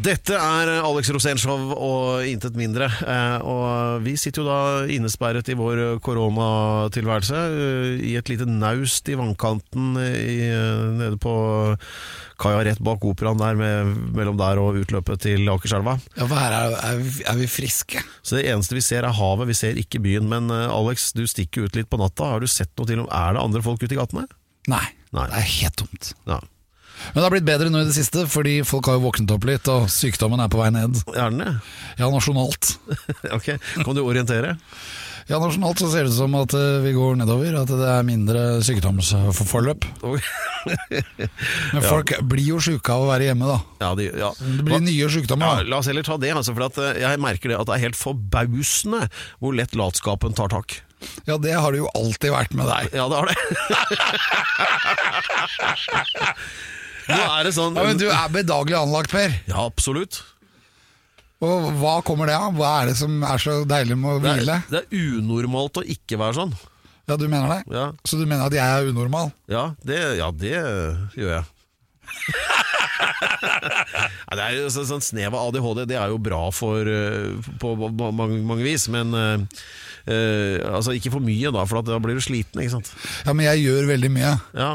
Dette er Alex Rosénshow og intet mindre. Eh, Og vi sitter jo da innesperret i vår koronatilværelse eh, i et lite naust i vannkanten i, eh, nede på kaia rett bak operaen der, med, mellom der og utløpet til Akerselva. Ja, er, er, vi, er vi friske. Så det eneste vi ser er havet, vi ser ikke byen. Men eh, Alex, du stikker ut litt på natta. Har du sett noe til om Er det andre folk ute i gatene? Nei, Nei. det er helt tomt. Ja. Men det har blitt bedre nå i det siste, fordi folk har jo våknet opp litt, og sykdommen er på vei ned. Er den det? Ja, nasjonalt. ok, Kan du orientere? Ja, nasjonalt så ser det ut som at eh, vi går nedover, at det er mindre sykdomsforløp. Men folk blir jo syke av å være hjemme, da. Ja, de, ja. Det blir nye sykdommer. la oss heller ta det, altså, for at eh, jeg merker det at det er helt forbausende hvor lett latskapen tar tak. Ja, det har det jo alltid vært med deg. Ja, det har det. Nå er det sånn Ja, men du er bedagelig anlagt, Per. Ja, absolutt. Og hva kommer det av? Hva er det som er så deilig med å Det hvile? er, det er unormalt å ikke være sånn. Ja, du mener det? Ja, Så du mener at jeg er unormal? ja, det, ja, det gjør jeg. ja, det er jo så, sånn Snev av ADHD Det er jo bra for eh, på på mange, mange vis, men eh, eh, altså ikke for mye, da, for at da blir du sliten. Ikke sant? Ja, men jeg gjør veldig mye. Ja,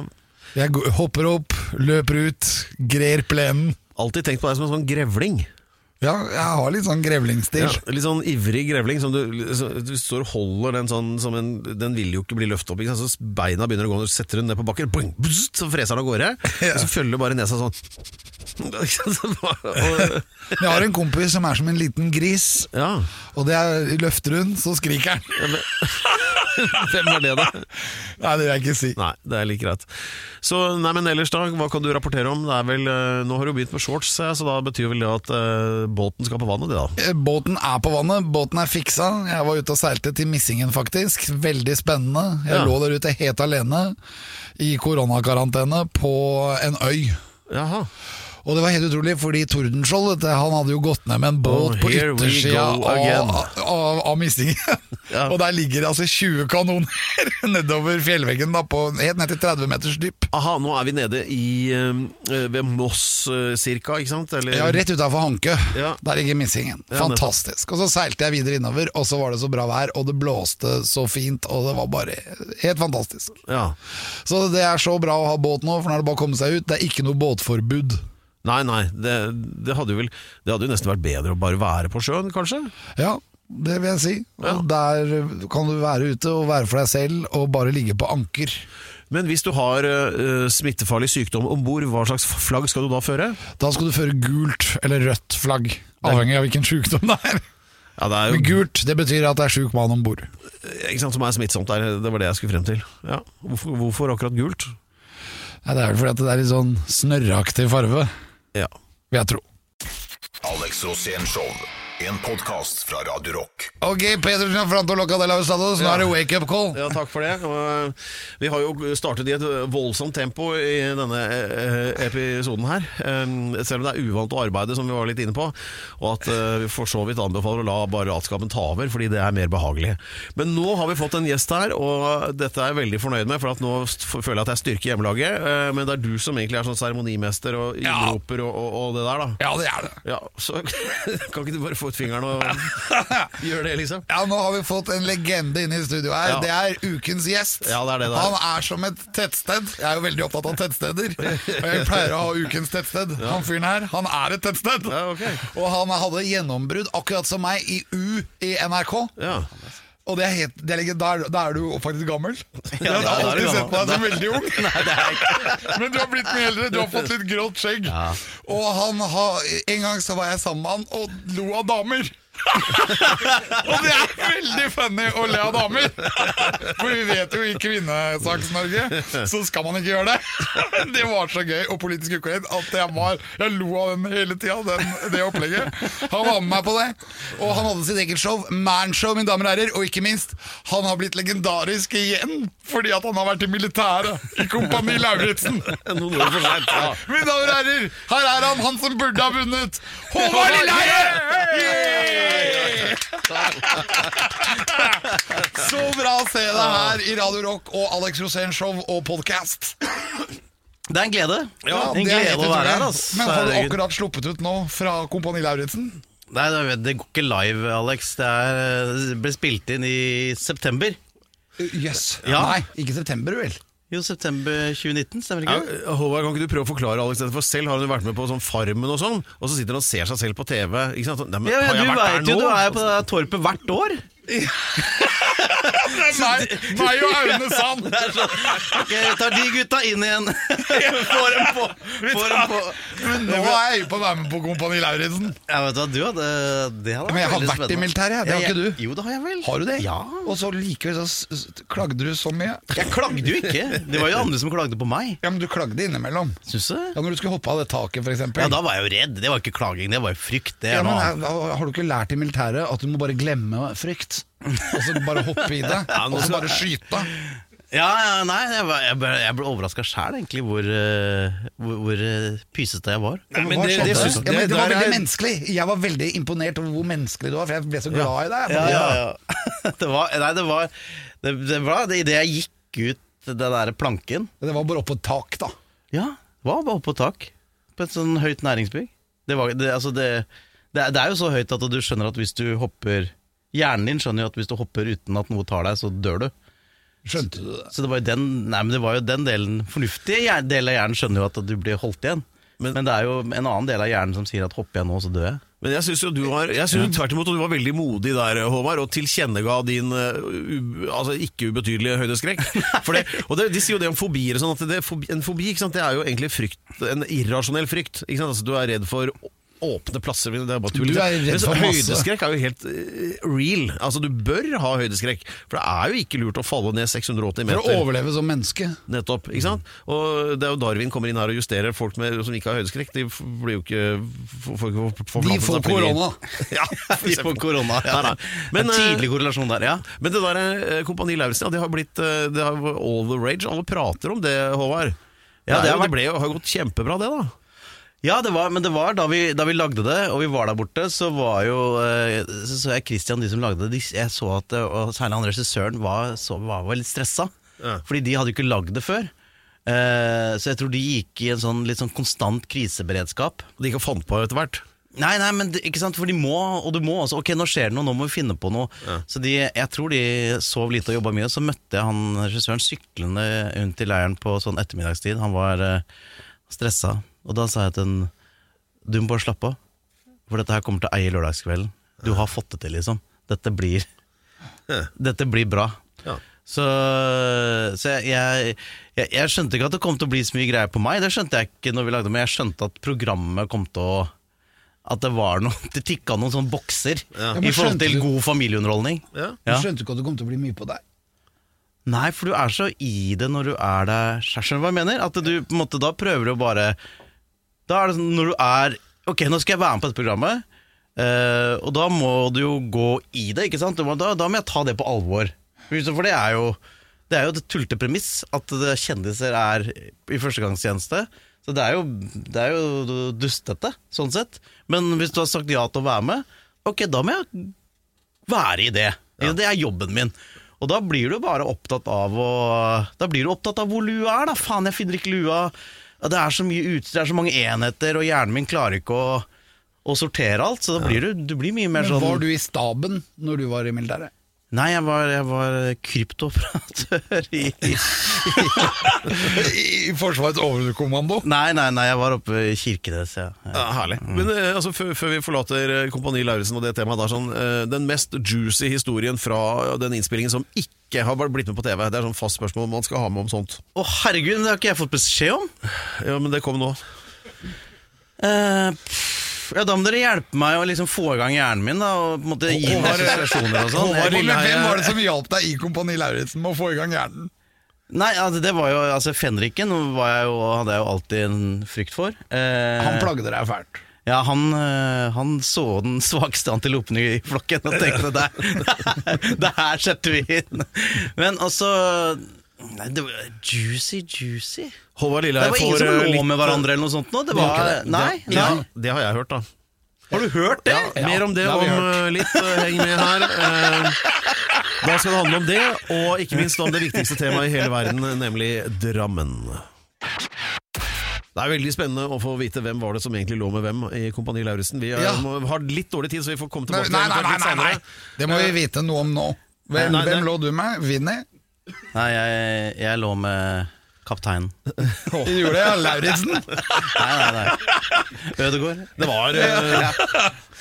Jeg hopper opp, løper ut, grer plenen. Alltid tenkt på deg som en sånn grevling. Ja, jeg har litt sånn grevlingstil. Ja, litt sånn ivrig grevling. Som du, du står og holder den sånn som en Den vil jo ikke bli løftet opp. Så beina begynner å gå, og du setter den ned på bakken, boing, bzzt, så freser den av gårde. Og så følger bare nesa sånn. Jeg har en kompis som er som en liten gris, ja, og det er løfter hun, så skriker han. hvem er det, da? Nei, det vil jeg ikke si. Nei, det er like greit. Så, nei, men ellers da, hva kan du rapportere om? Det er vel, eh, Nå har du begynt med shorts, eh, så da betyr vel det at eh, båten skal på vannet, det da? Båten er på vannet, båten er fiksa. Jeg var ute og seilte til Missingen, faktisk. Veldig spennende. Jeg Ja. lå der ute helt alene i koronakarantene på en øy. Jaha. Og det var helt utrolig, fordi Tordenskjold han hadde jo gått ned med en båt Oh, på yttersida av, av, av Mistingen. Ja. Og der ligger det altså 20 kanoner nedover fjellveggen, da, på, helt ned til 30 meters dyp. Aha, nå er vi nede i eh, ved Moss eh, cirka, ikke sant? Eller? Ja, Rett utafor Hankø. Ja. Der ligger Missingen. Ja. Fantastisk. Og så seilte jeg videre innover, og så var det så bra vær, og det blåste så fint, og det var bare helt fantastisk. Ja. Så det er så bra å ha båt nå, for nå er det bare å komme seg ut. Det er ikke noe båtforbud. Nei, nei, det, det hadde vel Det hadde jo nesten vært bedre å bare være på sjøen, kanskje? Ja, det vil jeg si. Ja. Og Der kan du være ute og være for deg selv, og bare ligge på anker. Men hvis du har uh, smittefarlig sykdom om bord, hva slags flagg skal du da føre? Da skal du føre gult eller rødt flagg, avhengig av hvilken sykdom det er. Ja, det er jo Men gult, det betyr at det er sjuk mann om bord. ikke sant, som er smittsomt der. Det var det jeg skulle frem til. Ja. Hvorfor, hvorfor akkurat gult? Ja, det er vel fordi at det er litt sånn snørraktig farve, Ja. vil jeg tro. Alex Rosén Show. En podkast fra Radio Rock. Ok, Pedersen Franto Locca de la nå er det wake up call. Ja, takk for det. Eh, vi har jo startet i et voldsomt tempo i denne eh, episoden her. Eh, Selv om det er uvant å arbeide, som vi var litt inne på. Og at eh, vi for så vidt anbefaler å la bare latskapen ta over, fordi det er mer behagelig. Men nå har vi fått en gjest her, og dette er jeg veldig fornøyd med. For at nå føler jeg at jeg styrker hjemmelaget. eh, Men det er du som egentlig er sånn seremonimester og Ja. innroper og, og, og det der, da. Ja, det er det. Ja, så Kan ikke du bare få ut fingeren og gjør det, liksom? Ja, nå har vi fått en legende inne i studio her. Ja. Det er ukens gjest. Ja, det er det det er. Han er som et tettsted. Jeg er jo veldig opptatt av tettsteder. Og jeg pleier å ha ukens tettsted. Han fyren her, han er et tettsted. Ja, ok. Og han hadde gjennombrudd, akkurat som meg, i U i NRK. Ja. Og det er helt, det er, da, er, da er du faktisk gammel. har da er alltid sett på deg som veldig ung. Men du har blitt mye eldre, du har fått litt grått skjegg. Og han ha, en gang så var jeg sammen med han og lo av damer. Og det er veldig funny å le av damer! For vi vet jo i Kvinnesaks-Norge så skal man ikke gjøre det. Det var så gøy og politisk ukorrekt at jeg, var, jeg lo av den hele tida, det opplegget. Han var med meg på det, og han hadde sitt eget show, Manshow, mine damer og herrer. Og ikke minst, han har blitt legendarisk igjen fordi at han har vært i militæret i Kompani Lauritzen. Noen år for sent. Ja. Mine damer og herrer, her er han, han som burde ha vunnet! Håvard Lilleheie! Så bra å se deg her i Radio Rock og Alex Rosén Show og podcast. Det er en glede. Ja, en det er glede å være her. Altså. Men har du Herregud. akkurat sluppet ut nå fra Kompani Lauritzen? Nei, det- det går ikke live, Alex. Det, er, det ble spilt inn i september. Jøss. Ja. Nei, ikke september, vel? Jo, september 2019, stemmer ikke det Ja. Håvard, kan ikke du prøve å forklare Alex dette? For selv har jo vært med på sånn Farmen og sånn, og så sitter han og ser seg selv på TV. Ikke sant? Nei, men, Ja, ja, har jeg du vært der nå? du er jo på det der torpet hvert år. Det er meg, meg og Aune Sand! Sånn, ok, vi tar de gutta inn igjen. Får dem på. Får dem på. Men nå er jeg på å være med på Kompani Lauritzen. Ja, vet du hva, du hadde Det hadde Men jeg har vært vært i militæret. Det har ikke du. Jo, det har jeg vel. Har du det? Ja. Og så likevel så klagde du så mye. Jeg klagde jo ikke. Det var jo andre som klagde på meg. Ja, men du klagde innimellom. Syns du? Ja, Når du skulle hoppe av det taket, eksempel. Ja, da var jeg jo redd. Det var ikke klaging, det var jo frykt. Det Ja, men er- Har du ikke lært i militæret at du må bare glemme frykt? Og så bare hoppe i det, og så bare skyte? Ja, ja, nei, jeg, var- jeg ble, jeg ble overraska sjæl, egentlig, hvor, eh, hvor, hvor eh, pysete jeg var. Nei, men det, det, det, synes, ja, men det var veldig menneskelig. Jeg var veldig imponert over hvor menneskelig du var, for jeg ble så glad i deg. Ja, ja, ja. Det var Nei, det var Det, det var det idet jeg gikk ut den der planken Det var bare oppå tak, da. Ja, det var bare oppå på tak. På et sånn høyt næringsbygg. Det, var, det, altså det, det, det er jo så høyt at du skjønner at hvis du hopper Hjernen din skjønner jo at hvis du hopper uten at noe tar deg, så dør du. Skjønte du det? Så det var jo den, nei, men det var jo den delen Fornuftige delen del av hjernen skjønner jo at du blir holdt igjen. Men- Men, det er jo en annen del av hjernen som sier at hopper jeg nå, så dør jeg. Men jeg syns du var Jeg synes tvert imot at du var veldig modig der, Håvard, og tilkjennega din uh, altså ikke ubetydelige høydeskrekk. Det, og det, De sier jo det om fobier sånn, at det, en fobi det er jo egentlig frykt, en irrasjonell frykt. Altså, du er redd for åpne plasser. Det er bare tull. Du er redd for masse. Høydeskrekk er jo helt eh, real. Altså Du bør ha høydeskrekk, for det er jo ikke lurt å falle ned 680 meter. For å overleve som menneske. Nettopp, ikke sant? Og det er jo Darwin kommer inn her og justerer folk med, som ikke har høydeskrekk. De blir jo ikke får, får De får korona. Ja, De får korona. Ja. Nei, nei. Men, en eh, tidlig korrelasjon der, ja. men det der eh, Kompani Lauritzen, ja, det har blitt det har all the rage. Alle prater om det, Håvard. Ja, det, det jo, har det ble, har gått kjempebra, det, da. Ja, det var, men det var da vi, da vi lagde det, og vi var der borte, så var jo eh, Så så jeg Christian, de som lagde det, de, jeg så at eh, og særlig han regissøren var, så, var litt stressa. Ja. Fordi de hadde jo ikke lagd det før. Eh, så jeg tror de gikk i en sånn litt sånn konstant kriseberedskap. De ikke fant på etter hvert. Nei, nei, men ikke sant, for de må, og du må også Ok, nå skjer det noe, nå må vi finne på noe. Så de, jeg tror de sov lite og jobba mye. Så møtte jeg han regissøren syklende rundt i leiren på sånn ettermiddagstid. Han var eh, stressa. Og da sa jeg til en Du må bare slappe av, for dette her kommer til å eie lørdagskvelden. Du har fått det til, liksom. Dette blir Dette blir bra. Ja. Så, så jeg, jeg, jeg, jeg skjønte ikke at det kom til å bli så mye greier på meg. Det skjønte jeg ikke når vi lagde men jeg skjønte at programmet kom til å At det var noe Det tikka noen sånne bokser Ja, i forhold til god familieunderholdning. Ja. Du skjønte ikke at det kom til å bli mye på deg. Nei, for du er så i det når du er der sjæl. Hva jeg mener? At du på en måte da prøver å bare Da er det sånn når du er Ok, nå skal jeg være med på dette programmet, eh, og da må du jo gå i det, ikke sant? Du må- Da, da må jeg ta det på alvor. For det er jo det er jo et tullete premiss at det kjendiser er i førstegangstjeneste. Så det er jo, det er jo dustete, sånn sett. Men hvis du har sagt ja til å være med, ok, da må jeg være i det. Det er jobben min. Og da blir du bare opptatt av å Da blir du opptatt av hvor lua er, da. Faen, jeg finner ikke lua. Ja, Det er så mye utstyr, det er så mange enheter, og hjernen min klarer ikke å, å sortere alt. Så da blir du, du blir mye mer Men sånn var du i staben når du var i militæret? Nei, jeg var, jeg var kryptooperatør i I Forsvarets overkommando? Nei, nei, nei, jeg var oppe i Kirkenes, ja. ja. herlig. herlig. Men eh, altså, før, før vi forlater eh, Kompani Lauritzen og det temaet der, sånn, eh, den mest juicy historien fra den innspillingen som ikke har blitt med på TV, det er sånn fast spørsmål man skal ha med om sånt. Å, herregud, det har ikke jeg fått beskjed om! Ja, men det kom nå. Uh, Ja, Da må dere hjelpe meg å liksom få i gang hjernen min, da, og på en måte gi meg assosiasjoner og sånn. Hvem var det som hjalp deg i Kompani Lauritzen med å få i gang hjernen? Nei, altså, det var jo Altså, fenriken var jeg jo, hadde jeg jo alltid en frykt for. Eh, Han plagde deg fælt. Ja, han, øh, han så den svakeste antilopen i flokken og tenkte der, det her setter vi inn. Men altså Nei, det var juicy, juicy. Håvard Det var ingen som eh, lå med hverandre eller noe sånt nå. Det var, nei, nei. Ja, det har jeg hørt, da. Har du hørt det? Ja, mer om det det om eh, litt. eh, Heng med her. Eh, Da skal det handle om det, og ikke minst om det viktigste temaet i hele verden, nemlig Drammen. Det er veldig spennende å få vite hvem var det som egentlig lå med hvem i Kompani Lauritzen. Vi er, Ja. må, har litt dårlig tid, så vi får komme tilbake nei, til nei, det nei, litt nei, nei. senere. Det må vi vite noe om nå. Hvem, Nei, nei. hvem lå du med? Vinni? Nei, jeg, jeg lå med kapteinen. Hun gjorde det, ja. Lauritzen? Nei, nei, nei. Ødegård. Det var eh,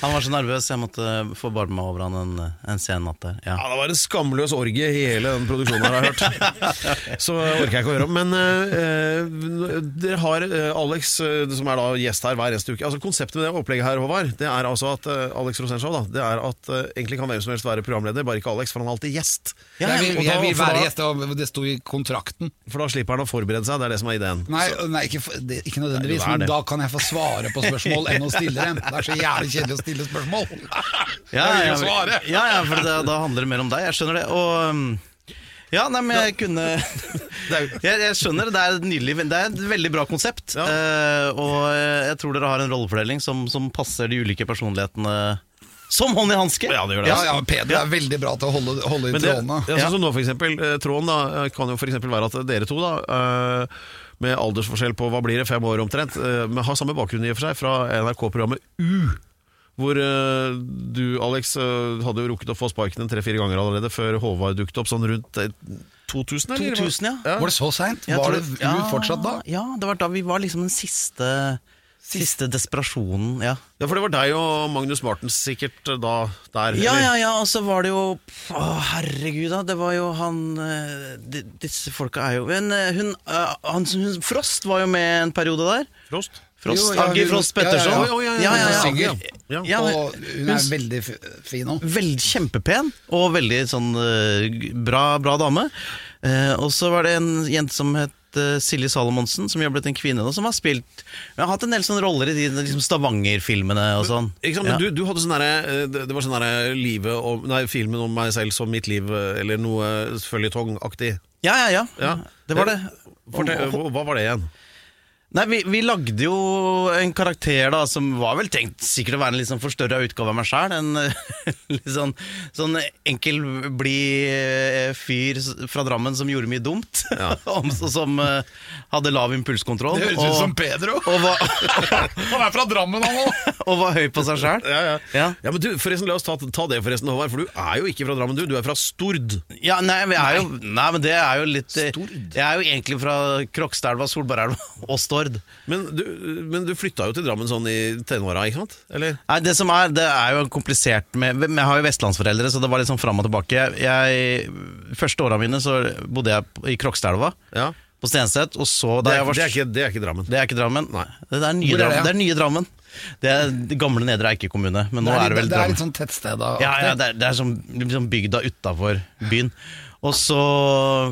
Han var så nervøs, jeg måtte få barme meg over han en, en sen natt der. Ja. Ja, det var en skamløs orgie i hele den produksjonen her, har jeg hørt. Så orker jeg ikke å høre om. Men uh, dere har uh, Alex, som er da gjest her hver eneste uke. Altså Konseptet med det opplegget her, Håvard, det er altså at Alex Rosenshov, da, det er at egentlig kan hvem som helst være programleder, bare ikke Alex, for han er alltid gjest. Ja, jeg vil, jeg vil være gjest, det sto i kontrakten. For da slipper han å forberede seg, det er det som er ideen. Nei, nei ikke, det, ikke nødvendigvis, Nei, men da kan jeg få svare på spørsmål enn å stille dem. Det er så jævlig kjedelig å stille spørsmål. Ja, ja, svare. ja, ja, for det, da handler det mer om deg. Jeg skjønner det. Og um, ja, nei, men jeg kunne jeg, jeg skjønner det. Det er et nydelig Det er et veldig bra konsept. Ja. Uh, og jeg tror dere har en rollefordeling som, som passer de ulike personlighetene som hånd i hanske. Ja, det gjør det. Ja, ja, Peder er veldig bra til å holde, holde i Men det, trådene. ja, sånn som nå for eksempel, eh, Tråden da, eh, kan jo for eksempel være at dere to da, eh, med aldersforskjell på hva blir det, fem år omtrent, eh, men har samme bakgrunn i og for seg fra NRK-programmet U. Hvor eh, du, Alex, eh, hadde jo rukket å få sparken en tre-fire ganger allerede før Håvard dukket opp, sånn rundt eh, 2000, eller? 2000, ja. ja. Var det så seint? Jeg Var tror- det U fortsatt da? Ja, det var da vi var liksom den siste Siste desperasjonen, ja. Ja, for det var deg og Magnus Martens sikkert eh, da der. Ja, eller? ja, ja, og så var det jo Å, herregud, da. Det var jo han eh, de, Disse folka er jo Men eh, hun, han, hun Frost var jo med en periode der. Frost? Frost, Jo, ja, Aggi hun- Frost ja, ja, ja. Petterson. Ja, ja, ja, Hun synger. Og hun er veldig fin òg. Kjempepen, og veldig sånn bra, bra dame. Eh, og så var det en jente som het eh, Silje Salomonsen, som har blitt en kvinne nå, som har spilt Hun har hatt en del sånne roller i de liksom Stavanger-filmene og sånn. Ikke sant, men Ja. du, du hadde sånn derre eh, Det var sånn derre livet om Nei, filmen om meg selv som mitt liv, eh, eller noe føljetongaktig. Ja, ja, ja, Ja. Det var det. Fortell, hva var det igjen? Nei, vi, vi lagde jo en karakter da som var vel tenkt sikkert å være en litt sånn forstørra utgave av meg sjæl. En litt sånn, sånn enkel, blid fyr fra Drammen som gjorde mye dumt. Om- som eh, hadde lav impulskontroll. Det høres ut som Pedro. og var, Han er fra Drammen, han òg! og var høy på seg sjæl. Ja, ja. Ja. ja, men du, forresten, La oss ta, ta det, forresten, Håvard. For du er jo ikke fra Drammen, du. Du er fra Stord. Ja, nei, vi er jo, nei, men det er jo litt Stord? Jeg er jo egentlig fra Krokstadelva, Solbergelva og Stord. Men du, men du flytta jo til Drammen sånn i tenåra, ikke sant? Eller? Nei, det som er, det er jo komplisert med Jeg har jo vestlandsforeldre, så det var litt sånn fram og tilbake. Jeg, første åra mine så bodde jeg i Krokstadelva, Ja. på Stenset, og så Det er, jeg var det er, ikke, det er ikke Drammen. det er ikke Drammen. Nei. Det er nye er det, Drammen. Det er nye Drammen. Det er gamle Nedre Eike kommune, men nå Det er, er, det vel litt, det er litt sånn tettsted. Ja, ja, det er, det er som liksom bygda utafor byen. Og så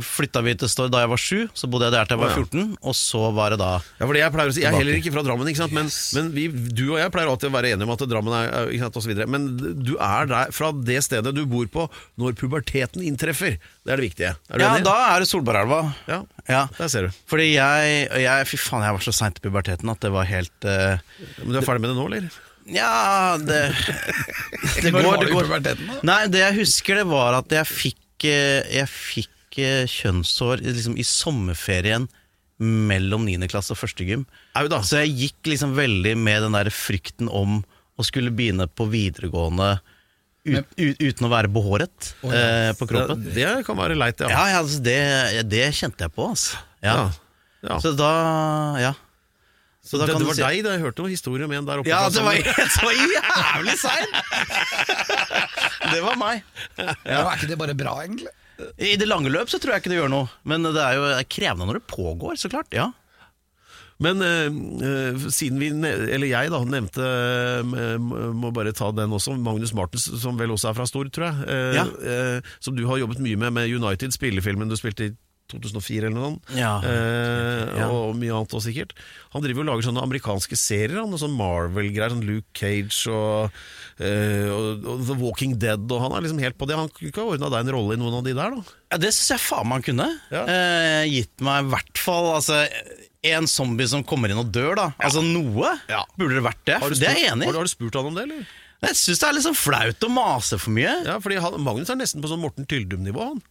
flytta vi til Stord da jeg var sju, så bodde jeg der til jeg var 14, og så var det da Ja, for det Jeg pleier å si, jeg er heller ikke fra Drammen, ikke sant? men, men vi, du og jeg pleier alltid å være enige om at Drammen er ikke sant, og så videre. Men du er der fra det stedet du bor på når puberteten inntreffer. Det er det viktige. Er du Ja, enig? da er det Solbergelva. Ja, Ja. der ser du. Fordi jeg, jeg Fy faen, jeg var så seint i puberteten at det var helt uh, Men du er ferdig med det nå, eller? Ja, det Det går, det går. Nei, det jeg husker, det var at jeg fikk Jeg fikk eh, kjønnshår liksom, i sommerferien mellom 9. klasse og første gym. Da. Så jeg gikk liksom veldig med den der frykten om å skulle begynne på videregående ut, ut, uten å være behåret eh, på kroppen. Det, det kan være leit, ja. Ja, ja altså, det, det kjente jeg på, altså. Ja. Ja. Ja. Så da Ja. Så da det, kan det du var si- deg da jeg hørte noen historier om en der oppe. Ja, det var, det var jævlig seint! Det var meg. Ja. Er ikke det bare bra, egentlig? I det lange løp så tror jeg ikke det gjør noe, men det er jo krevende når det pågår, så klart. Ja. Men eh, eh, siden vi, eller jeg da, nevnte eh, Må bare ta den også. Magnus Martens, som vel også er fra Stord, tror jeg. eh, Ja. eh, som du har jobbet mye med med United, spillefilmen du spilte i 2004 eller noe sånt. Ja. Eh, Ja. Og mye annet også, sikkert. Han driver og lager sånne amerikanske serier, han, sånn Marvel-greier. Sånn Luke Cage og, eh, og, og The Walking Dead. Og han er liksom helt på det. Han kunne ikke ha ordna deg en rolle i noen av de der, da? Ja, det syns jeg faen meg han kunne. Ja. Eh, gitt meg i hvert fall altså, en zombie som kommer inn og dør, da. Altså noe Ja. burde det vært det. Har du det er spurt- jeg enig Har, har du spurt han om det, eller? Jeg syns det er litt sånn flaut å mase for mye. Ja, fordi han, Magnus er nesten på sånn Morten Tyldum-nivå, han.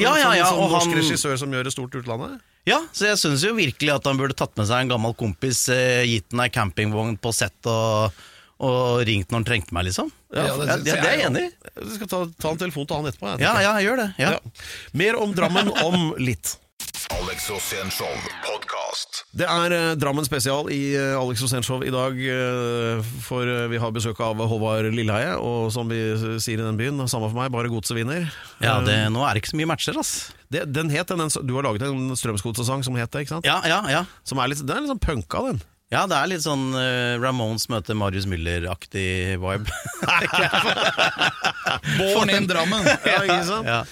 Ja, ja, ja, som, som sånn norsk han- regissør som gjør det stort utlandet. Ja, så jeg syns jo virkelig at han burde tatt med seg en gammel kompis, eh, gitt ham ei campingvogn på sett og, og ringt når han trengte meg, liksom. Ja, det Ja, synes det, det er jeg jeg enig i. Jeg skal ta, ta en telefon til han etterpå. jeg, Ja, ja, jeg. gjør det. Ja. Ja. Mer om Drammen om litt. Alex Rosén Show podkast. Det er eh, Drammen spesial i eh, Alex Osenshov i dag, eh, for eh, vi har besøk av Håvard Lilleheie, og som vi eh, sier i den byen, samme for meg, bare godset vinner. Ja, Eh, det, nå er det ikke så mye matcher, ass. det, den het den, den, du har laget en Strømsgodset-sang som het det, ikke sant? Ja, ja, ja. Som er litt, den er litt sånn punka, den. Ja, det er litt sånn uh, Ramones møter Marius Müller-aktig vibe. Born in Drammen. Ja, ikke sant? Ja.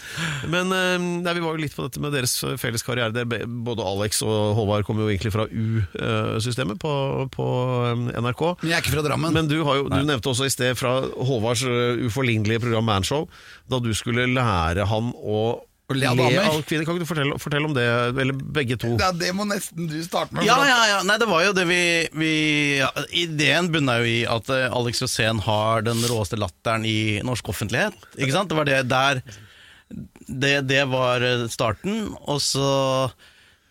Men uh, nei, vi var jo litt på dette med deres felles karriere. Der Både Alex og Håvard kommer jo egentlig fra U-systemet på, på eh, NRK. Men jeg er ikke fra Drammen. Men du, har jo, du nevnte også i sted fra Håvards uforlignelige program Manshow, da du skulle lære han å Å le av damer. av kvinner. Kan ikke du fortelle, fortelle om det, eller begge to? ja, det må nesten du starte med. Ja, for at- ja, ja. Nei, det var jo det vi, vi ja, Ideen bunna jo i at eh, Alex Rosén har den råeste latteren i norsk offentlighet. Ikke sant? Det var det der Det, det var eh, starten. Og så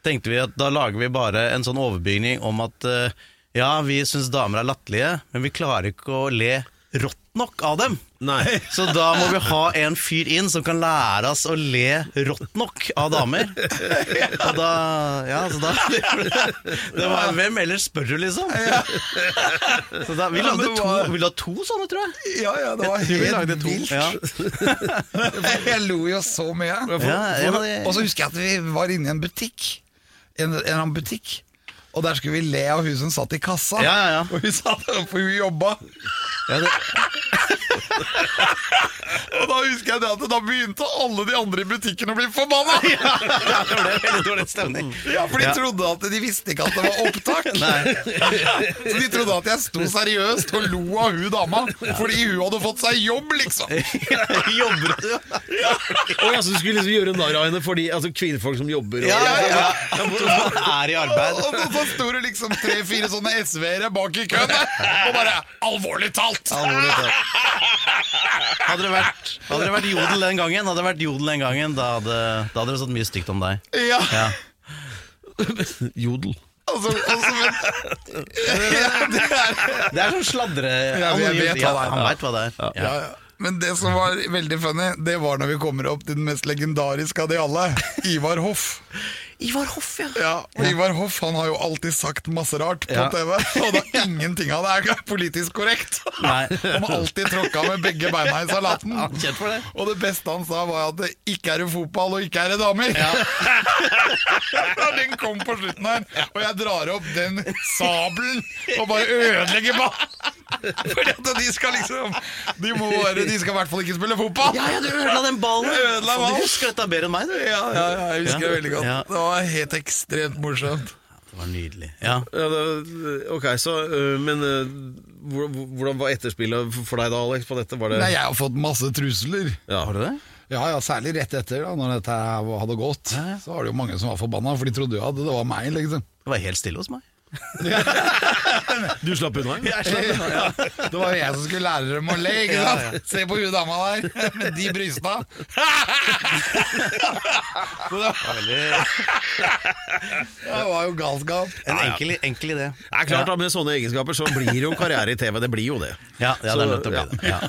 tenkte vi at da lager vi bare en sånn overbygning om at eh, ja, vi syns damer er latterlige, men vi klarer ikke å le rått nok av dem. Nei. Så da må vi ha en fyr inn som kan lære oss å le rått nok av damer. Og da Ja, så da Det var Hvem ellers spør du, liksom? Så da, vi lagde to, vi lagde to sånne, tror jeg. Ja, ja, det var helt vilt. Ja. Jeg lo jo så mye. Og så husker jeg at vi var inne i en butikk. En, en eller annen butikk. Og der skulle vi le av hun som satt i kassa. Ja, ja, ja. Og hun satt for hun jobba. Ja, det, Og da husker jeg det at da begynte alle de andre i butikken å bli forbanna! ja, det ble veldig dårlig stemning. Ja, For de Ja. trodde at de visste ikke at det var opptak. Så de trodde at jeg sto seriøst og lo av hun dama fordi hun hadde fått seg jobb, liksom. Jobber du? Ja. ja, så du skulle liksom gjøre narr av henne fordi altså, kvinnfolk som jobber og, Ja, ja, ja. Som er i arbeid. Og og så sto det liksom tre-fire sånne SV-ere bak i køen og bare 'alvorlig talt'! Alvorlig talt. Hadde det, vært, hadde det vært jodel den gangen, hadde det vært jodel den gangen da hadde, da hadde det stått mye stygt om deg. Ja, Ja. Jodel. altså, altså men, ja, det er, Det er sånn sladre... Ja, jeg vet hva det er. Han veit hva det er. Ja. ja, ja. Men det som var veldig funny, det var når vi kommer opp til den mest legendariske av de alle. Ivar Hoff. Ivar Hoff, ja. Ja, og Ivar Hoff han har jo alltid sagt masse rart på Ja. TV, og det er ingenting av det er politisk korrekt. Nei. Han har alltid tråkka med begge beina i salaten. Ja, kjent for det. Og det beste han sa, var at det ikke er det fotball, og ikke er det damer. Ja. den kom på slutten her, og jeg drar opp den sabelen og bare ødelegger ballen. Fordi at de skal liksom De må de skal i hvert fall ikke spille fotball. Ja, ja, du ødela den ballen! Jeg ødela ballen. Du husker dette bedre enn meg, du. Ja, ja, ja, jeg husker det veldig godt. Ja. Det var helt ekstremt morsomt. Det var nydelig. Ja. Ja, det, ok, så, øh, men hvor- hvordan var etterspillet for deg da, Alex? På dette? Var det, Nei, jeg har fått masse trusler. ja. Har du det? Ja, ja, Særlig rett etter, da når dette hadde gått. Så var det jo mange som var forbanna, for de trodde jo at det var meg. liksom Det var helt stille hos meg. Du slapp unna? Ja. Det var jo jeg som skulle lære dem å le. ikke sant? Se på hun dama der med de brysta. Det var jo galskap. En enkel, enkel idé. Det er klart da, Med sånne egenskaper så blir det jo karriere i TV. Det blir jo det. Ja, ja, det er nødt til å bli det. Ja.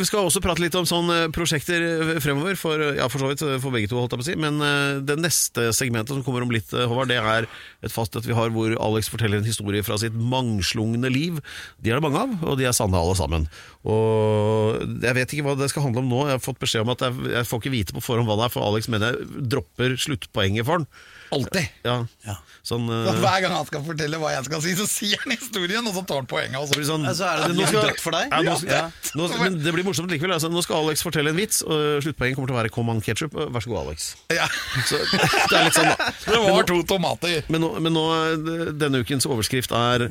Vi skal også prate litt om sånne prosjekter fremover, for, ja, for så vidt for begge to. holdt jeg på å si Men eh, det neste segmentet som kommer om litt, eh, Håvard, det er et fast et vi har hvor Alex forteller forteller en historie fra sitt mangslungne liv. De er det mange av, og de er sanne alle sammen. Og Jeg vet ikke hva det skal handle om nå. Jeg har fått beskjed om at jeg, jeg får ikke vite på forhånd hva det er, for Alex mener jeg dropper sluttpoenget for den. Alltid. Ja. Sånn, Så eh, hver gang han skal fortelle hva jeg skal si, så sier han historien, og så tar han poenget. Og så. blir sånn, Altså, er det nå dødt for deg? Ja, nå, Ja. nå, men det blir morsomt likevel. Altså, nå skal Alex fortelle en vits, og sluttpoenget kommer til å være 'Kom an ketchup'. Vær så god, Alex. Ja. Så, det er litt sånn, da. Det var to tomater. Men nå, men nå, eh, denne ukens overskrift er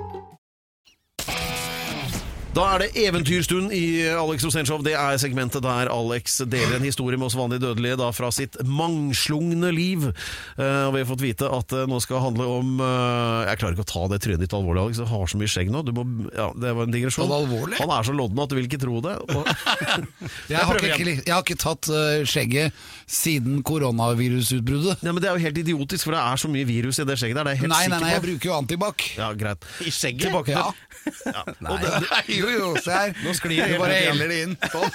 Da er det eventyrstund i Alex Rosenshov. Det er segmentet der Alex deler en historie med oss vanlige dødelige da fra sitt mangslungne liv. Uh, og vi har fått vite at det nå skal handle om uh, Jeg klarer ikke å ta det trynet ditt alvorlig, Alex. Du har så mye skjegg nå. Du må, ja, det var en digresjon. Ta? Han er så lodden at du vil ikke tro det. Og, Jeg har, ikke, jeg har ikke tatt uh, skjegget siden koronavirusutbruddet. ja, men det er jo helt idiotisk, for det er så mye virus i det skjegget der. Det er jeg helt Nei, nei, nei, jeg bruker jo antibac. Ja, greit. I skjegget? Tilbake til Ja. ja. Og det, det, jo, jo, se her. Nå sklir det bare heller det inn. Sånn.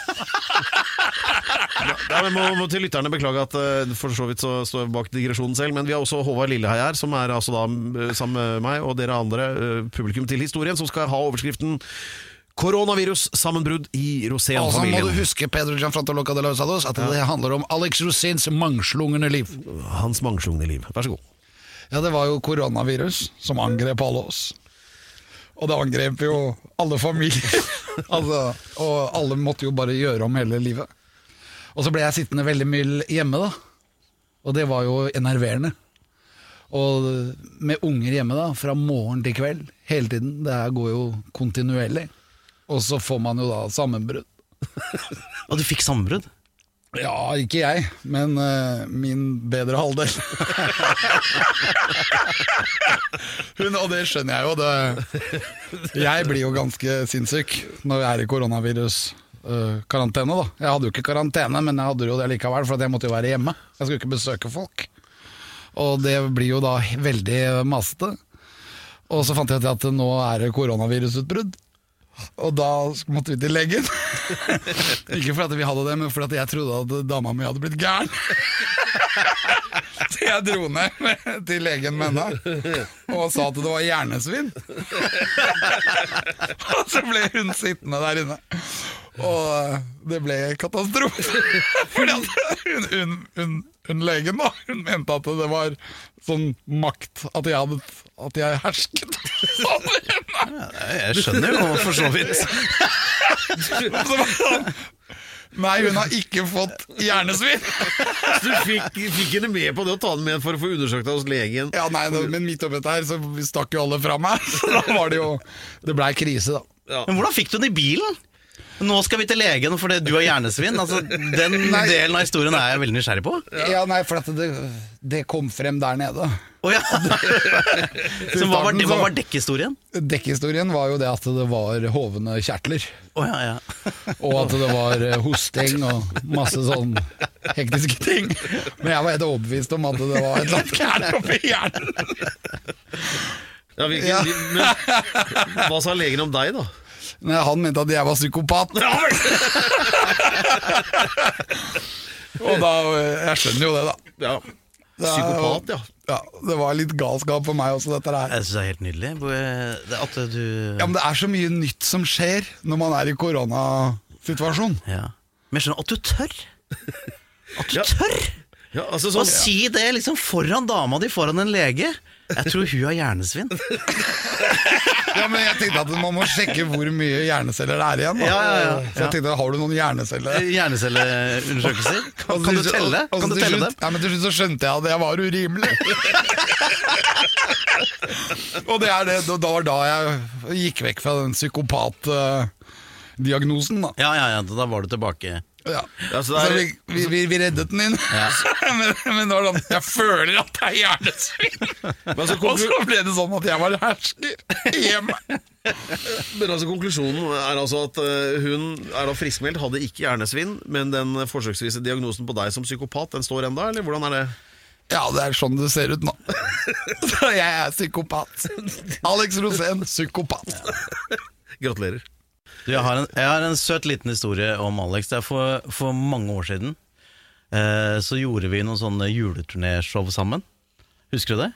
Ja, men må, må til lytterne beklage at eh, for så vidt så står jeg bak digresjonen selv, men vi har også Håvard Lilleheie her, som er altså da eh, sammen med meg og dere andre eh, publikum til historien, som skal ha overskriften Koronavirus-sammenbrudd i Og så må du Rosén-familien. huske Pedro Gianfrantoloca de los at det handler om Alex Rosins mangslungne liv. Hans mangslungne liv. Vær så god. Ja, det var jo koronavirus som angrep alle oss. Og det angrep jo alle familier. altså, og alle måtte jo bare gjøre om hele livet. Og så ble jeg sittende veldig mye hjemme, da. Og det var jo enerverende. Og med unger hjemme, da, fra morgen til kveld, hele tiden. Det her går jo kontinuerlig. Og så får man jo da sammenbrudd. Og du fikk sammenbrudd? Ja, ikke jeg, men uh, min bedre halvdel. Hun, og det skjønner jeg jo. Det, jeg blir jo ganske sinnssyk når jeg er i koronaviruskarantene. Uh, Jeg hadde jo ikke karantene, men jeg hadde jo det likevel, for jeg måtte jo være hjemme. Jeg skulle ikke besøke folk. Og det blir jo da veldig masete. Og så fant jeg ut at nå er det koronavirusutbrudd. Og da måtte vi til legen. Ikke fordi vi hadde det, men fordi jeg trodde at dama mi hadde blitt gæren. Så jeg dro ned til legen med henne og sa at det var hjernesvinn. Og så ble hun sittende der inne. Og det ble katastrofe. Fordi hun, hun, hun, hun legen da, hun mente at det var sånn makt At jeg, hadde, at jeg hersket over Jeg skjønner jo for så vidt. Så Nei, hun har ikke fått hjernesvinn. Du fikk, fikk henne med på det å ta den med for å få undersøkt deg hos legen. Ja, nei, det, Men midt oppi dette her så stakk jo alle fra meg. Så da var det jo Det blei krise, da. Men hvordan fikk du den i bilen? Nå skal vi til legen fordi du har hjernesvinn. Altså, den Nei. delen av historien er jeg veldig nysgjerrig på. Ja, nei, for at det, det kom frem der nede. Oh, ja. Så hva var, hva var dekkhistorien? Dekkhistorien var jo det at det var hovne kjertler. Oh, ja, ja. Og at det var eh, hosting og masse sånn hektiske ting. Men jeg var helt overbevist om at det var et eller annet gærent oppi hjernen. Ja, hvilken, Ja. Men, hva sa legen om deg, da? Nei, han mente at jeg var psykopat. Og da eh, Jeg skjønner jo det, da. Ja. Psykopat, ja. ja. Det var litt galskap for meg også, dette her. Jeg synes det er helt nydelig. Det- At du Ja, men det er så mye nytt som skjer når man er i koronasituasjon. Ja. Men jeg skjønner at du tør. At du Ja. tør ja altså å sånn, si det liksom foran dama di, foran en lege. Jeg tror hun har hjernesvinn. Ja, men jeg tenkte at man må sjekke hvor mye hjerneceller det er igjen. Da. Ja, ja, ja. Så jeg tenkte, har du noen hjerneceller? Hjernecelleundersøkelser. Og Kan du telle? Kan du telle dem? Ja, men Til slutt så skjønte jeg at jeg var urimelig. og det er det, da da var da jeg gikk vekk fra den psykopat-diagnosen. da. Ja, ja, ja, da var du tilbake. Ja. Ja, så Så er- vi, vi, vi, vi reddet den inn. men, men det var sånn, jeg føler at det er hjernesvinn. Men altså, Og så ble det sånn at jeg var hersker hjemme. men altså konklusjonen er altså at eh, hun er da friskmeldt, hadde ikke hjernesvinn, men den forsøksvise diagnosen på deg som psykopat, den står enda, eller hvordan er det? Ja, det er sånn det ser ut nå. Så jeg er psykopat. Alex Rosén, psykopat. Gratulerer. Du, jeg, har en, jeg har en søt liten historie om Alex. Det er for, for mange år siden. Eh, så gjorde vi noen sånne juleturnéshow sammen. Husker du det?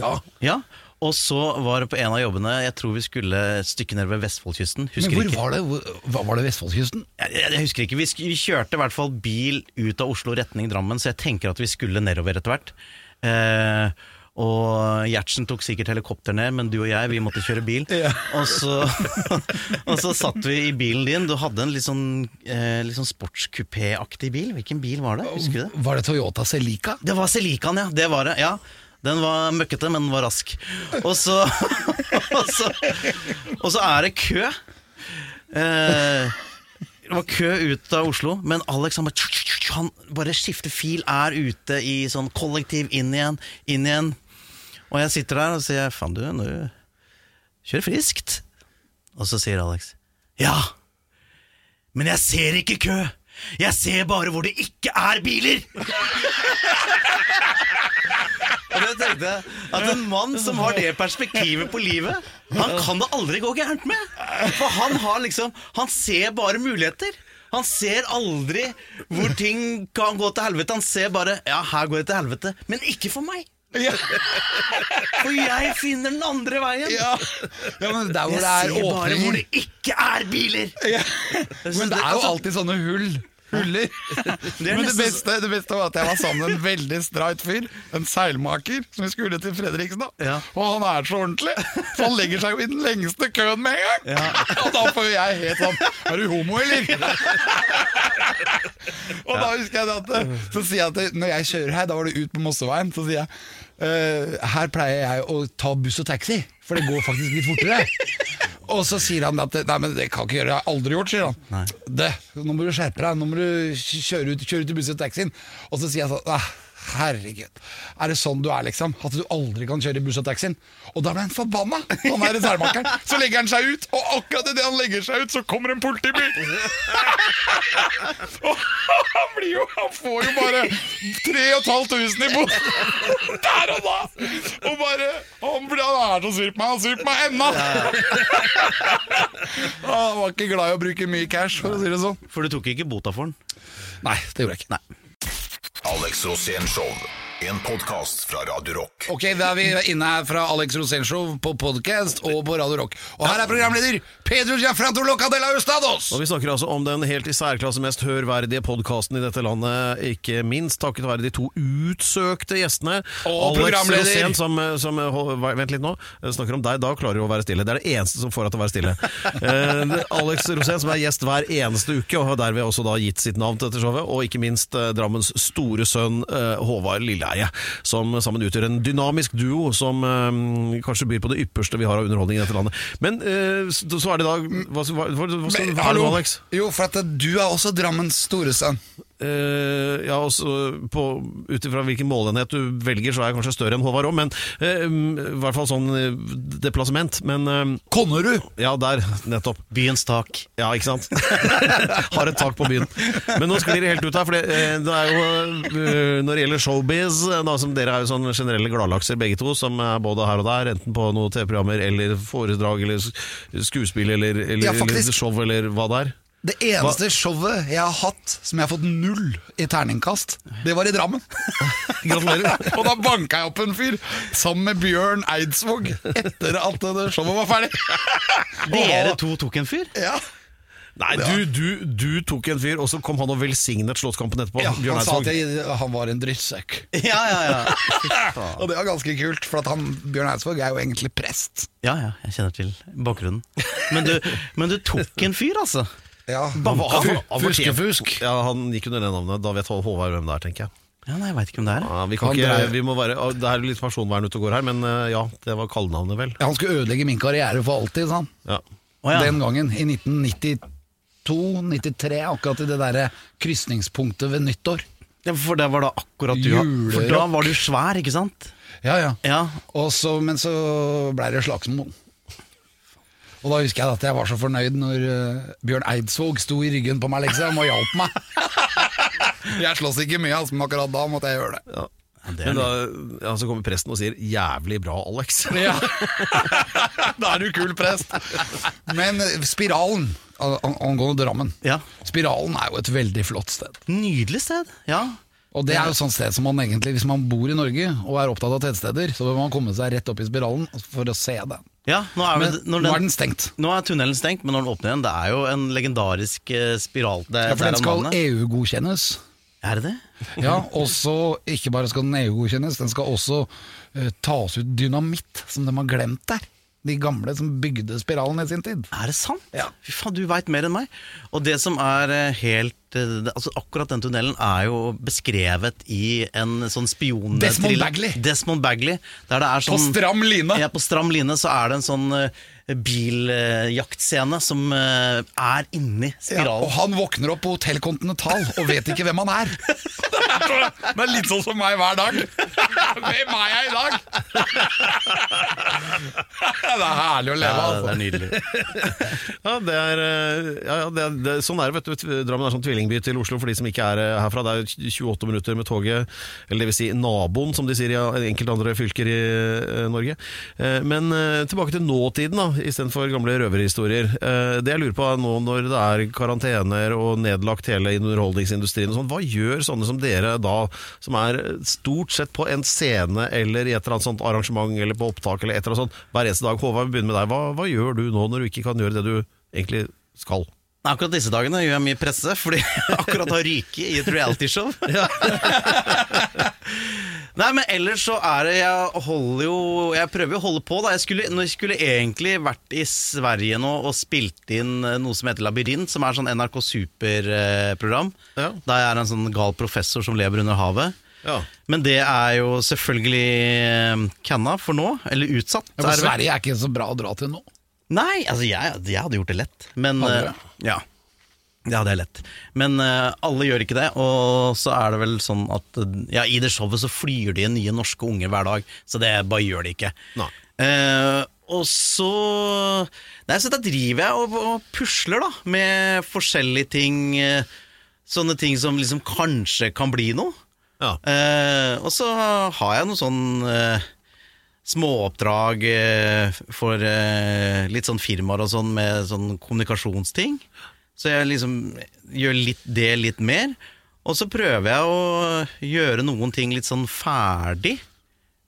Ja. Ja. Og så var det på en av jobbene Jeg tror vi skulle et stykke ned ved Vestfoldkysten. Husker Men hvor ikke. var det? Hvor, hva var det Vestfoldkysten? Jeg, jeg, jeg husker ikke. Vi, vi kjørte i hvert fall bil ut av Oslo retning Drammen, så jeg tenker at vi skulle nedover etter hvert. Eh, og Gjertsen tok sikkert helikopter ned, men du og jeg vi måtte kjøre bil. Og, så, og så satt vi i bilen din. Du hadde en litt sånn, eh, sånn sportskupé-aktig bil. Hvilken bil var det? Husker du det? Var det Toyota Celica? Det var Celicaen, ja. Det var det. ja Den var møkkete, men den var rask. Og så, og så, og så er det kø. Eh, det var kø ut av Oslo, men Alex han bare, han bare skifter fil, er ute i sånn kollektiv, inn igjen, inn igjen. Og jeg sitter der og sier faen du, nå kjører friskt. Og så sier Alex ja, men jeg ser ikke kø. Jeg ser bare hvor det ikke er biler. Og det tenkte jeg At en mann som har det perspektivet på livet, han kan det aldri gå gærent med. For han har liksom Han ser bare muligheter. Han ser aldri hvor ting kan gå til helvete. Han ser bare Ja, her går det til helvete. Men ikke for meg. For jeg finner den andre veien. Ja, ja men der hvor Jeg det er ser bare hvor det ikke er biler. ja. Men det er jo alltid sånne hull. Huller. Det Men det beste, det beste var at jeg var sammen med en veldig streit fyr. En seilmaker som vi skulle til Fredriksen. da Ja. Og han er så ordentlig, så han legger seg jo i den lengste køen med en gang. Og da får jeg helt sånn Er du homo, eller? og da husker jeg at Så sier jeg at når jeg kjører her, da var det ut på Mosseveien, så sier jeg «Eh, her pleier jeg å ta buss og taxi, for det går faktisk litt fortere. Og så sier han at Nei, men det kan ikke gjøre, det har jeg aldri gjort, sier han. Det, nå må du skjerpe deg, nå må du kjøre ut, kjøre ut i buss og taxien. Og så sier jeg sånn Herregud, er det sånn du er, liksom? At du aldri kan kjøre buss og taxien? Og da ble han forbanna, han er reservemakeren. Så legger han seg ut, og akkurat idet han legger seg ut, så kommer en politibil! Og han blir jo Han får jo bare 3500 i bot der og da! Og bare Han, blir, han er så sur på meg. Han sur på meg ennå! Han var ikke glad i å bruke mye cash, for å si det sånn. For du tok ikke bota for den? Nei, det gjorde jeg ikke. Nei. Alex Rosén Show. En podkast fra Radio Rock. Ok, da er vi inne her fra Alex Rosén Show på podcast og på Radio Rock. Og her er programleder Pedro Giafranto Locadella Ustados! Og Vi snakker altså om den helt i særklasse mest hørverdige podkasten i dette landet. Ikke minst takket være de to utsøkte gjestene. Og Alex programleder. Rosén, som, som Vent litt nå. Snakker om deg. Da klarer du å være stille. Det er det eneste som får deg til å være stille. uh, Alex Rosén, som er gjest hver eneste uke, og har derved også da gitt sitt navn til dette showet. Og ikke minst uh, Drammens store sønn uh, Håvard Lilleheie, som sammen utgjør en dynamisk duo som eh, kanskje byr på det ypperste vi har av underholdning i dette landet. Men eh, så er det da Hva, hva, hva, hva du er også Drammens store sønn. Eh, ja, også på, Ut ifra hvilken målenhet du velger, så er jeg kanskje større enn Håvard òg, men uh, i hvert fall sånn eh, deplassement. Men uh, Konnerud! Ja, der, nettopp. Byens tak. Ja, ikke sant? Har et tak på byen. Men nå sklir det helt ut her, for det, det er jo Når det gjelder showbiz, da, som dere er jo sånn generelle gladlakser begge to, som er både her og der, enten på noen TV-programmer eller foredrag eller skuespill eller, eller, Ja, eller show eller hva det er. Det eneste showet jeg har hatt som jeg har fått null i terningkast, det var i Drammen. Gratulerer. og da banka jeg opp en fyr sammen med Bjørn Eidsvåg etter at det showet var ferdig. Dere to tok en fyr? Ja. Nei, du, du, du tok en fyr, og så kom han og velsignet Slottskampen etterpå. Ja, Bjørn han sa at jeg, han var en drittsekk. Ja, ja, ja. Og det var ganske kult, for at han, Bjørn Eidsvåg er jo egentlig prest. Ja, ja, jeg kjenner til bakgrunnen. Men du, men du tok en fyr, altså. Ja, Fuskefusk. Ja, han gikk under det navnet. Da vet Håvard hvem det er, tenker jeg. Ja, nei, Jeg vet ikke om det er. Ja, vi kan Han ikke, vi må være, det er litt personvern ute og går her, men eh, ja, det var kallenavnet, vel. Ja, han skulle ødelegge min karriere for alltid, sa han. Ja. Å, ja. Den gangen, i 1992-93, akkurat i det derre krysningspunktet ved nyttår. Ja, For det var da akkurat du. For da var du svær, ikke sant? Ja, ja. Ja. Og så, men så ble det slagsmål. Og da husker jeg at jeg var så fornøyd når uh, Bjørn Eidsvåg sto i ryggen på meg liksom og hjalp meg. jeg slåss ikke mye, altså, men akkurat da måtte jeg gjøre det. Men da ja, så kommer presten og sier 'jævlig bra, Alex'. Ja. da er du kul prest. Men eh, Spiralen, an- an- angående Drammen Ja. Spiralen er jo et veldig flott sted. Nydelig sted. Ja. Og det er jo sånn sted som man egentlig, Hvis man bor i Norge og er opptatt av tettsteder, så bør man komme seg rett opp i Spiralen for å se det. ja nå, er Men når nå er den stengt. Nå er tunnelen stengt, men når den åpner igjen, det er jo en legendarisk eh, spiral. Det, Ja, for den skal. EU-godkjennes. Er det det? Ja, og så ikke bare skal den EU-godkjennes, den skal også uh, tas ut dynamitt, som de har glemt der. De gamle som bygde spiralen i sin tid. Er det sant? Ja. Fy faen, du veit mer enn meg. Og det som er eh, helt eh, Altså Akkurat den tunnelen er jo beskrevet i en sånn spion... Desmond Bagley. Desmond Bagley. Der det er På sånn stram line! Ja, på stram line så er det en sånn uh, biljaktscene som eh, er inni Ja, spiralen. og han våkner opp på Hotell Continental og vet ikke hvem han er. Det er litt sånn som meg hver dag. Hvem er jeg i dag? Det er herlig å leve Ja, av. det Altså. er nydelig. Ja, det er, eh, ja, ja, det er, det er, sånn er det, vet du. Drammen er sånn tvillingby til Oslo for de som ikke er eh, herfra. Det er 28 minutter med toget, eller det vil si naboen, som de sier i enkelte andre fylker i Norge. Men tilbake til nåtiden, da, istedenfor gamle røverhistorier. Eh, Det jeg lurer på nå når det er karantener og nedlagt hele underholdningsindustrien og sånn, hva gjør sånne som dere da, som er stort sett på en scene eller i et eller annet sånt arrangement eller på opptak eller et eller annet sånt hver eneste dag? Håvard, vi begynner med deg. Hva, hva gjør du nå når du ikke kan gjøre det du egentlig skal? Akkurat disse dagene gjør jeg mye presse, fordi jeg akkurat har ryket i et realityshow. Nei, men ellers så er det Jeg holder jo Jeg prøver jo å holde på, da. Jeg skulle, jeg skulle egentlig vært i Sverige nå og spilt inn eh, noe som heter Labyrint, som er sånn NRK Super-program. Ja. Der jeg er en sånn gal professor som lever under havet. Ja. Men det er jo selvfølgelig eh, canna for nå, eller utsatt. Ja, men. Sverige er ikke så bra å dra til nå. Nei, altså jeg, jeg hadde gjort det lett. Men Hadde du? eh, Ja. Ja, det er lett. Men uh, alle gjør ikke det. Og så er det vel sånn at ja, i det showet så flyr de nye norske unger hver dag. Så det bare gjør de ikke. Eh, og så Nei, så da driver jeg og, og pusler, da. Med forskjellige ting. Uh, sånne ting som liksom kanskje kan bli noe. Ja. Og så har jeg noe sånn småoppdrag for litt sånn firmaer og sånn med sånn kommunikasjonsting. Så jeg liksom gjør litt det litt mer. Og så prøver jeg å gjøre noen ting litt sånn ferdig.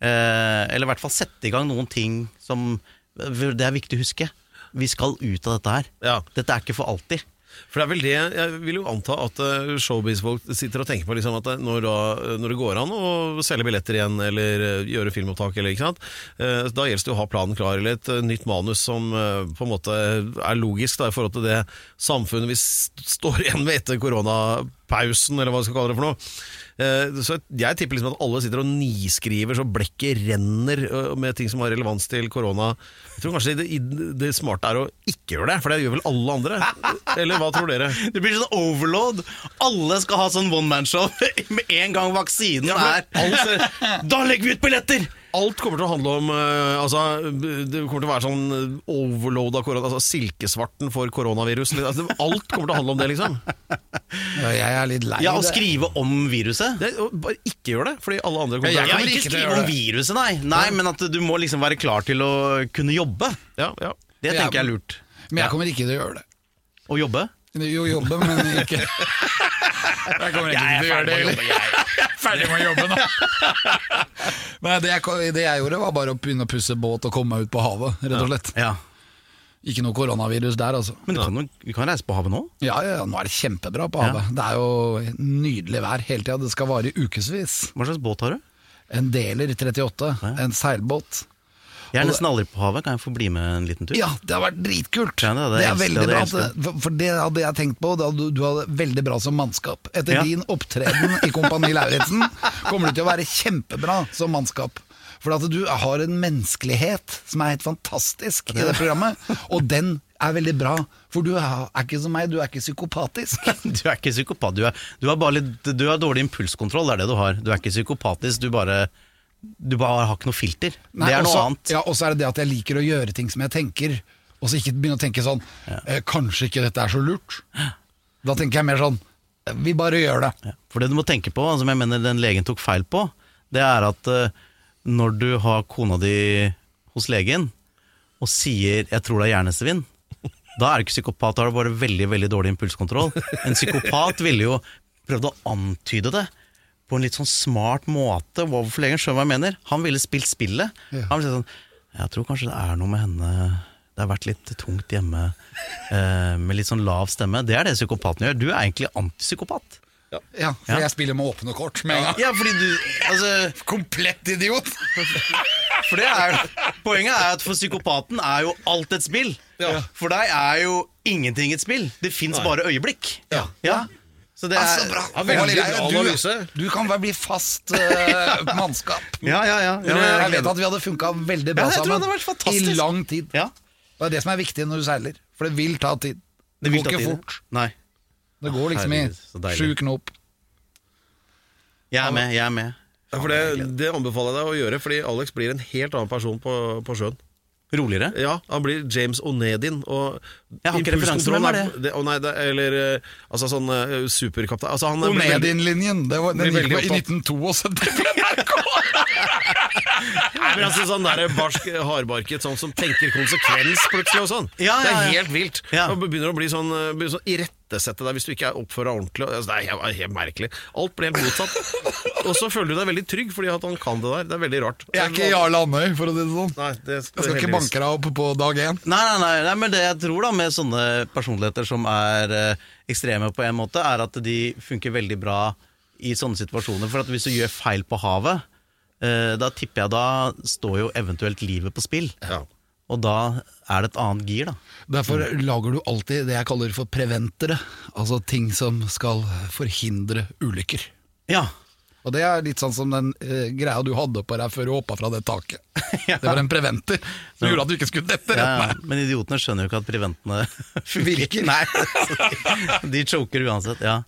Eh, eller i hvert fall sette i gang noen ting som Det er viktig å huske. Vi skal ut av dette her. Ja. Dette er ikke for alltid. For det er vel det, Jeg vil jo anta at eh, showbiz-folk sitter og tenker på liksom at når, da, når det går an å selge billetter igjen, eller eh, gjøre filmopptak, eller ikke sant? Eh, da gjelder det å ha planen klar, eller et eh, nytt manus som eh, på en måte er logisk da, i forhold til det samfunnet vi står igjen med etter koronapausen, eller hva vi skal kalle det for noe. Eh, Så jeg tipper liksom at alle sitter og niskriver så blekket renner eh, med ting som har relevans til korona. Jeg tror kanskje det, det smarte er å ikke gjøre det, for det gjør vel alle andre? Eller hva tror dere? Det blir sånn overload. Alle skal ha sånn one man-show med en gang vaksinen Ja, er Da legger vi ut billetter! Alt kommer til å handle om eh, altså, Det kommer til å være sånn eh, overload av korona. Altså silkesvarten for koronavirus. Altså, alt kommer til å handle om det, liksom. Ja, jeg er litt lei Ja, Å skrive om viruset. Det, bare ikke gjør det, fordi alle andre kommer til å å kommer ikke ikke til å skrive gjøre om viruset, nei. Nei, Men at du må liksom være klar til å kunne jobbe. ja, ja. Det tenker jeg er lurt. Men jeg kommer ikke til å gjøre det. Å jobbe? Jo, jobbe, men ikke Jeg kommer ikke til å gjøre det. Jeg ferdig med jobben, da! Nei, det jeg, det jeg gjorde, var bare å begynne å pusse båt og komme meg ut på havet, rett og slett. Ja. Ikke noe koronavirus der, altså. Men du kan, du kan reise på havet nå? Ja, ja, ja, nå er det kjempebra på Ja. havet. Det er jo nydelig vær hele tida. Det skal vare i ukevis. Hva slags båt har du? En deler 38, en seilbåt. Jeg er nesten aldri på havet. Kan jeg få bli med en liten tur? Ja, det har vært dritkult! Ja, det det er veldig bra. det- For, det hadde jeg tenkt på. Da du, du hadde veldig bra som mannskap. Etter Ja. din opptreden i Kompani Lauritzen kommer du til å være kjempebra som mannskap. For at du har en menneskelighet som er helt fantastisk i det programmet, og den er veldig bra. For du er, ikke som meg, du er ikke psykopatisk. Du er ikke psykopat. Du, er, du, har bare litt, du har dårlig impulskontroll, det er det du har. Du er ikke psykopatisk, du bare Du bare har ikke noe filter. Nei, det er noe også- annet. Ja, Og så er det det at jeg liker å gjøre ting som jeg tenker, og så ikke begynne å tenke sånn eh, Kanskje ikke dette er så lurt. Da tenker jeg mer sånn eh, Vi bare gjør det. Ja, For det du må tenke på, som jeg mener den legen tok feil på, det er at eh, når du har kona di hos legen og sier 'jeg tror det er hjernesvinn', da er du ikke psykopat, da har du bare veldig veldig dårlig impulskontroll. En psykopat ville jo prøvd å antyde det på en litt sånn smart måte Wow-forlegeren Skjønner hva jeg mener? Han ville spilt spillet. Han ville sånn 'jeg tror kanskje det er noe med henne'. Det har vært litt tungt hjemme eh, med litt sånn lav stemme. Det er det psykopaten gjør. Du er egentlig antipsykopat. Ja, for Ja. jeg spiller med åpne kort med en gang. Ja, fordi du altså, Komplett idiot! For det er, Poenget er at for psykopaten er jo alt et spill. For deg er jo ingenting et spill. Det fins bare øyeblikk. Ja. Så det er Altså, bra. Ja, veldig bra du, analyse. du kan bare bli fast uh, mannskap. Ja, ja, ja. ja, jeg vet at vi hadde funka veldig bra Ja, jeg tror sammen det hadde vært i lang tid. Ja, Det er det som er viktig når du seiler, for det vil ta tid. Det, det vil går ikke tid. fort. Nei. Det går liksom Herregud, i sju knop. Jeg er med, jeg er med. Ja, for det, det anbefaler jeg deg å gjøre, fordi Alex blir en helt annen person på, på sjøen. Roligere. Ja, han blir James O'Nedin. Og Jeg har ikke referansen, hvem er det? Å nei, det, eller eh, altså sånn eh, superkaptein altså, han Og blir veldig- Ned-in-linjen, det var- den gikk på i 1972 på NRK! Nei, men altså sånn der barsk, hardbarket, sånn som tenker konsekvens plutselig og sånn. Ja, ja, Det er helt vilt. Ja. Og begynner å bli sånn, eh, begynner sånn irettesette deg hvis du ikke er oppfører deg ordentlig. Altså, det er helt, merkelig. Alt blir helt motsatt. Og så føler du deg veldig trygg fordi at han kan det der. Det er veldig rart. Jeg er ikke Jarle Andøy, for å si det sånn. Nei, det, Jeg skal ikke banke deg opp på dag én. Nei, nei, nei, nei, men det jeg tror da med sånne personligheter som er eh, ekstreme på en måte, er at de funker veldig bra i sånne situasjoner. For at hvis du gjør feil på havet, eh, da tipper jeg da står jo eventuelt livet på spill. Ja. Og da er det et annet gir, da. Derfor lager du alltid det jeg kaller for preventere. Altså ting som skal forhindre ulykker. Ja. Og det er litt sånn som den eh, greia du hadde på deg før du hoppa fra det taket. Det var en preventer som gjorde at du ikke skulle dette rett ja. ned. Men idiotene skjønner jo ikke at preventene. Virker. Nei, de, de choker uansett. Ja.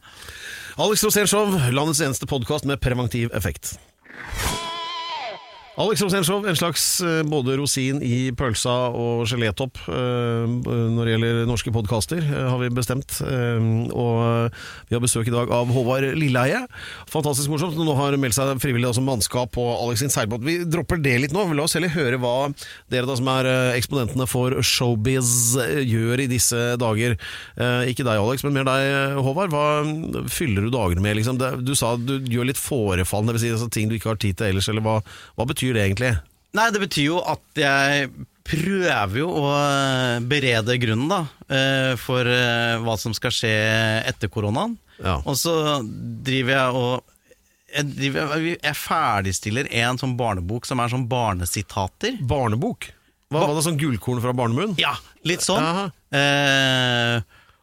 Alex Rosénshow, landets eneste podkast med preventiv effekt. Alex Rosenshov, en slags eh, både rosin i pølsa og gelétopp eh, når det gjelder norske podkaster, eh, har vi bestemt. Og vi har besøk i dag av Håvard Lilleheie. Fantastisk morsomt. Nå har meldt seg frivillig som mannskap på Alex sin seilbåt. Vi dropper det litt nå. La oss heller høre hva dere da som er eksponentene for showbiz gjør i disse dager. Ikke deg, Alex, men mer deg, Håvard. Hva fyller du dagene med? Liksom? Du sa du gjør litt forefall, det vil si altså, ting du ikke har tid til ellers. Eller hva, hva betyr det egentlig? Nei, det betyr jo at jeg prøver jo å eh, berede grunnen da, eh, for eh, hva som skal skje etter koronaen. Ja. Og så driver jeg og jeg, driver, jeg ferdigstiller en sånn barnebok som er sånn barnesitater. Barnebok? Hva var det sånn gullkorn fra barnemunn? Ja, litt sånn. Eh,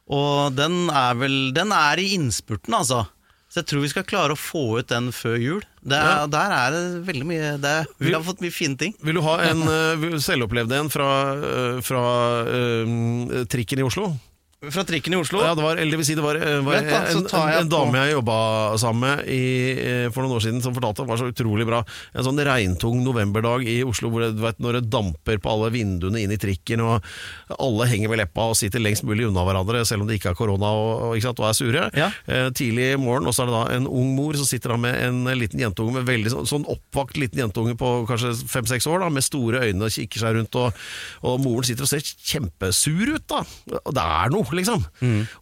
og den er vel Den er i innspurten, altså. Så jeg tror vi skal klare å få ut den før jul. Det er, Ja. Der er det veldig mye det, Vi har fått mye fine ting. Vil du ha en uh, selvopplevd en fra, eh, fra uh, trikken i Oslo? Fra trikken i Oslo. Ja, det var, eller det vil si det var, eh, var Vent da, en, en, en dame jeg jobba sammen med i, eh, for noen år siden, som fortalte det var så utrolig bra. En sånn regntung novemberdag i Oslo hvor det, vet, når det damper på alle vinduene inn i trikken, og alle henger med leppa og sitter lengst mulig unna hverandre, selv om det ikke er korona og, og, ikke sant, og er sure. Ja. Eh, tidlig i morgen, og så er det da en ung mor som sitter da med en liten jentunge med veldig sånn, sånn oppvakt liten jentunge på kanskje fem-seks år, da, med store øyne og kikker seg rundt, og, og moren sitter og ser kjempesur ut, da. Og det er noe, liksom.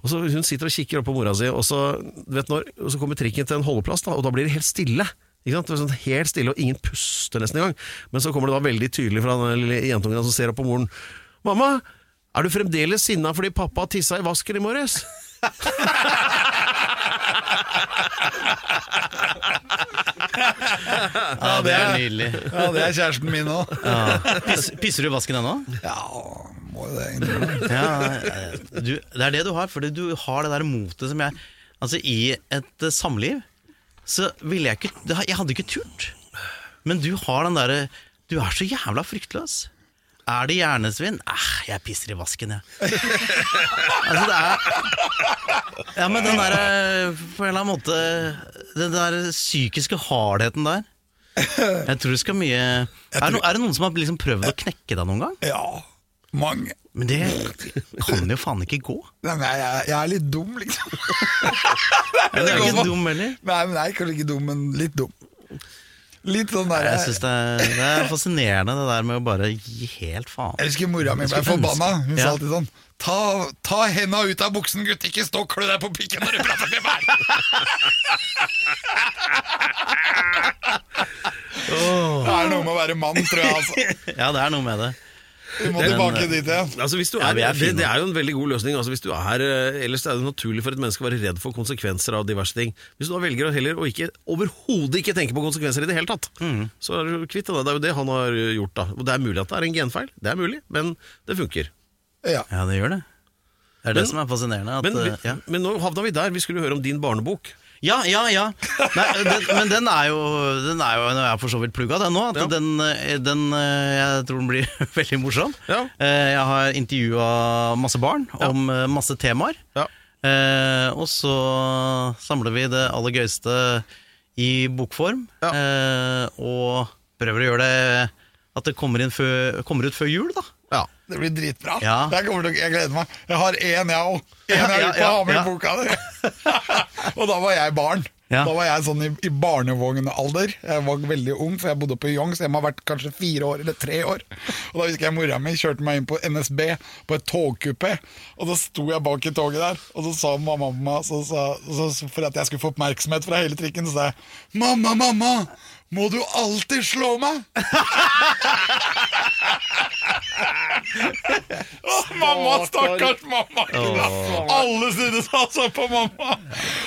Og så Hun sitter og kikker opp på mora si, og så, når, og så kommer trikken til en holdeplass, da, og da blir det helt stille. Sånn helt stille, og ingen puster nesten engang. Men så kommer det da veldig tydelig fra den lille jentungen som ser opp på moren. 'Mamma, Er du fremdeles sinna fordi pappa tissa i vasken i morges? Ja, det er nydelig. Ja, det er kjæresten min òg. Ja. Piss, pisser du i vasken ennå? Ja, må jo det. Ja, du, det er det du har, fordi du har det der motet som jeg Altså, i et eh, samliv så ville jeg ikke Jeg hadde ikke turt. Men du har den derre Du er så jævla fryktløs. Er det hjernesvinn? Eh, jeg pisser i vasken, jeg. altså, det er Ja, men den derre På en eller annen måte Den der psykiske hardheten der. Jeg tror det skal mye Er no, er det noen som har liksom prøvd å knekke deg noen gang? Ja, mange. Men det kan jo faen ikke gå. Nei, men jeg, jeg, er litt dum, liksom. Du er ikke dum heller. Nei, men jeg er kanskje ikke dum, men litt dum. Litt sånn der Jeg synes det, er- det er fascinerende det der med å bare gi helt faen. Jeg husker mora mi ble forbanna. Hun Ja. sa alltid sånn Ta, ta henda ut av buksen, gutt! Ikke stå og klø deg på pikken når du prater med meg! Det er noe med å være mann, tror jeg. altså Ja, det er noe med det. Vi må tilbake eh, dit igjen. Altså hvis du Ja, er, er det, det er jo en veldig god løsning. Altså hvis du er, eh, ellers er det naturlig for et menneske å være redd for konsekvenser av diverse ting. Hvis du da velger å heller å ikke overhodet ikke tenke på konsekvenser i det hele tatt, Mm. så er du kvitt det. Det er jo det han har gjort. da Og Det er mulig at det er en genfeil, det er mulig, men det funker. Ja. Ja, det gjør det. Det er det som er fascinerende. At, Men, vi, eh, ja. men nå havna vi der. Vi skulle høre om din barnebok. Ja, ja, ja. Nei, den, men den er jo Den er jo jeg for så vidt plugga, den nå. At Ja. den, eh, den eh, Jeg tror den blir veldig morsom. Ja. Eh, Jeg har intervjua masse barn om masse temaer. Ja. Og så samler vi det aller gøyeste i bokform. Og prøver å gjøre det at det kommer, før, kommer ut før jul, da. Det blir dritbra. Ja. Jeg, til, jeg gleder meg. Jeg har én, jeg òg. En jeg vil på å ha med i boka di. og da var jeg barn. Ja. Da var jeg sånn i, i barnevognalder. Jeg var veldig ung, for jeg bodde på Young, så jeg må ha vært kanskje fire år eller tre år. Og da husker jeg mora mi kjørte meg inn på NSB på et togkupé. Og da sto jeg bak i toget der, og så sa mamma så, så, så, for at jeg skulle få oppmerksomhet fra hele trikken, så sa jeg 'Mamma, mamma, må du alltid slå meg?' oh, mamma, stakkars mamma! Alle syntes altså på mamma!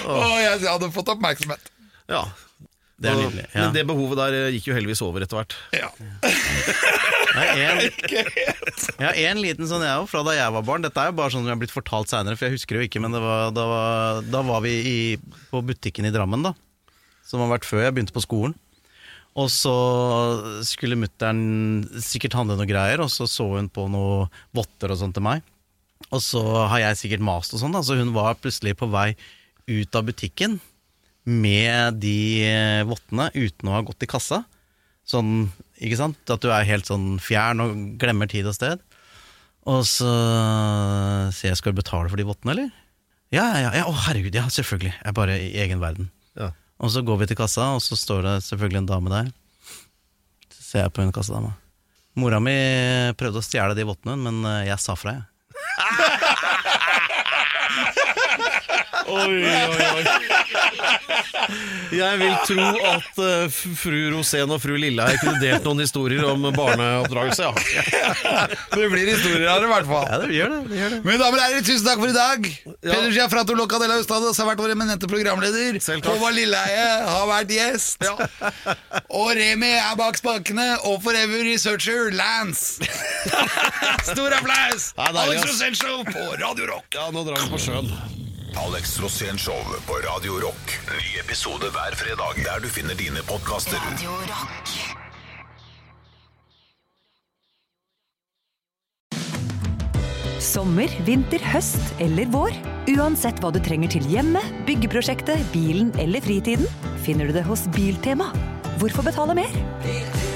Oh, jeg hadde fått oppmerksomhet. ja. Det er nydelig. Ja. Men det behovet der eh, gikk jo heldigvis over etter hvert. Ja. Jeg har én en liten sånn jeg òg, fra da jeg var barn. Dette er jo bare sånn som jeg har blitt fortalt seinere, for jeg husker det jo ikke. Men det var, da, var, da var vi i, på butikken i Drammen, da. Som har vært før jeg begynte på skolen. Og så skulle mutter'n sikkert handle noe greier, og så så hun på noe votter og sånt til meg. Og så har jeg sikkert mast og sånn, så hun var plutselig på vei ut av butikken med de vottene uten å ha gått i kassa. Sånn, ikke sant? At du er helt sånn fjern og glemmer tid og sted. Og så sier jeg, skal du betale for de vottene, eller? Ja, ja, ja, å herregud, ja, selvfølgelig. Jeg er bare i egen verden. Og så går vi til kassa, og så står det selvfølgelig en dame der. Så ser jeg på hun kassadama. Mora mi prøvde å stjele de vottene, men eh, jeg sa fra, jeg. Jeg vil tro at uh, fru Rosén og fru Lilleheie kunne delt noen historier om barneoppdragelse, ja. Det blir historier av det, i hvert fall. Ja, det gjør det. det, gjør det. Mine damer og herrer, tusen takk for i dag. Peder Giafrato Loca Ustadas har vært vår eminente programleder. Håvard Lilleheie har vært gjest. Og Remi er bak spakene. Og Forever Researcher Lance. Stor applaus! Ja, Alex Rosén Show på Radio Rock. Ja, nå drar vi på sjøen. Alex Rosén Show på Radio Rock. Ny episode hver fredag der du finner dine podkaster. Sommer, vinter, høst eller vår. Uansett hva du trenger til hjemmet, byggeprosjektet, bilen eller fritiden, finner du det hos Biltema. Hvorfor betale mer?